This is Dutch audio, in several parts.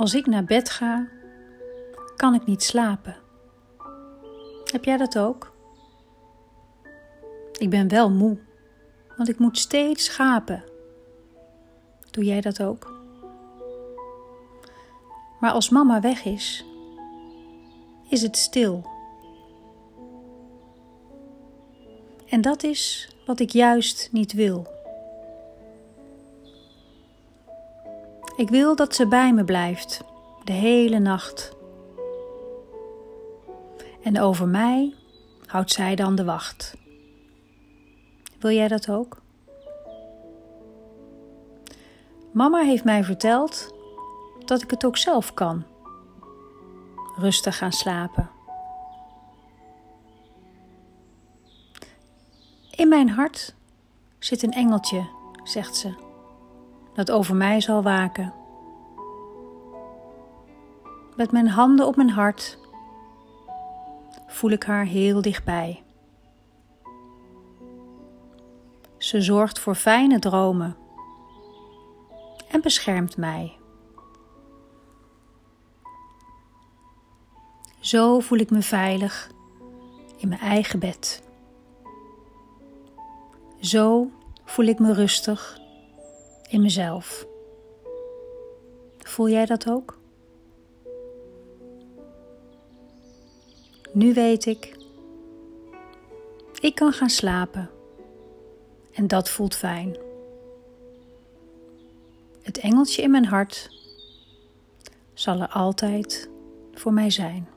Als ik naar bed ga, kan ik niet slapen. Heb jij dat ook? Ik ben wel moe, want ik moet steeds schapen. Doe jij dat ook? Maar als mama weg is, is het stil. En dat is wat ik juist niet wil. Ik wil dat ze bij me blijft, de hele nacht. En over mij houdt zij dan de wacht. Wil jij dat ook? Mama heeft mij verteld dat ik het ook zelf kan. Rustig gaan slapen. In mijn hart zit een engeltje, zegt ze, dat over mij zal waken. Met mijn handen op mijn hart voel ik haar heel dichtbij. Ze zorgt voor fijne dromen en beschermt mij. Zo voel ik me veilig in mijn eigen bed. Zo voel ik me rustig in mezelf. Voel jij dat ook? Nu weet ik, ik kan gaan slapen en dat voelt fijn. Het engeltje in mijn hart zal er altijd voor mij zijn.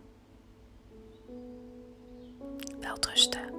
Welterusten.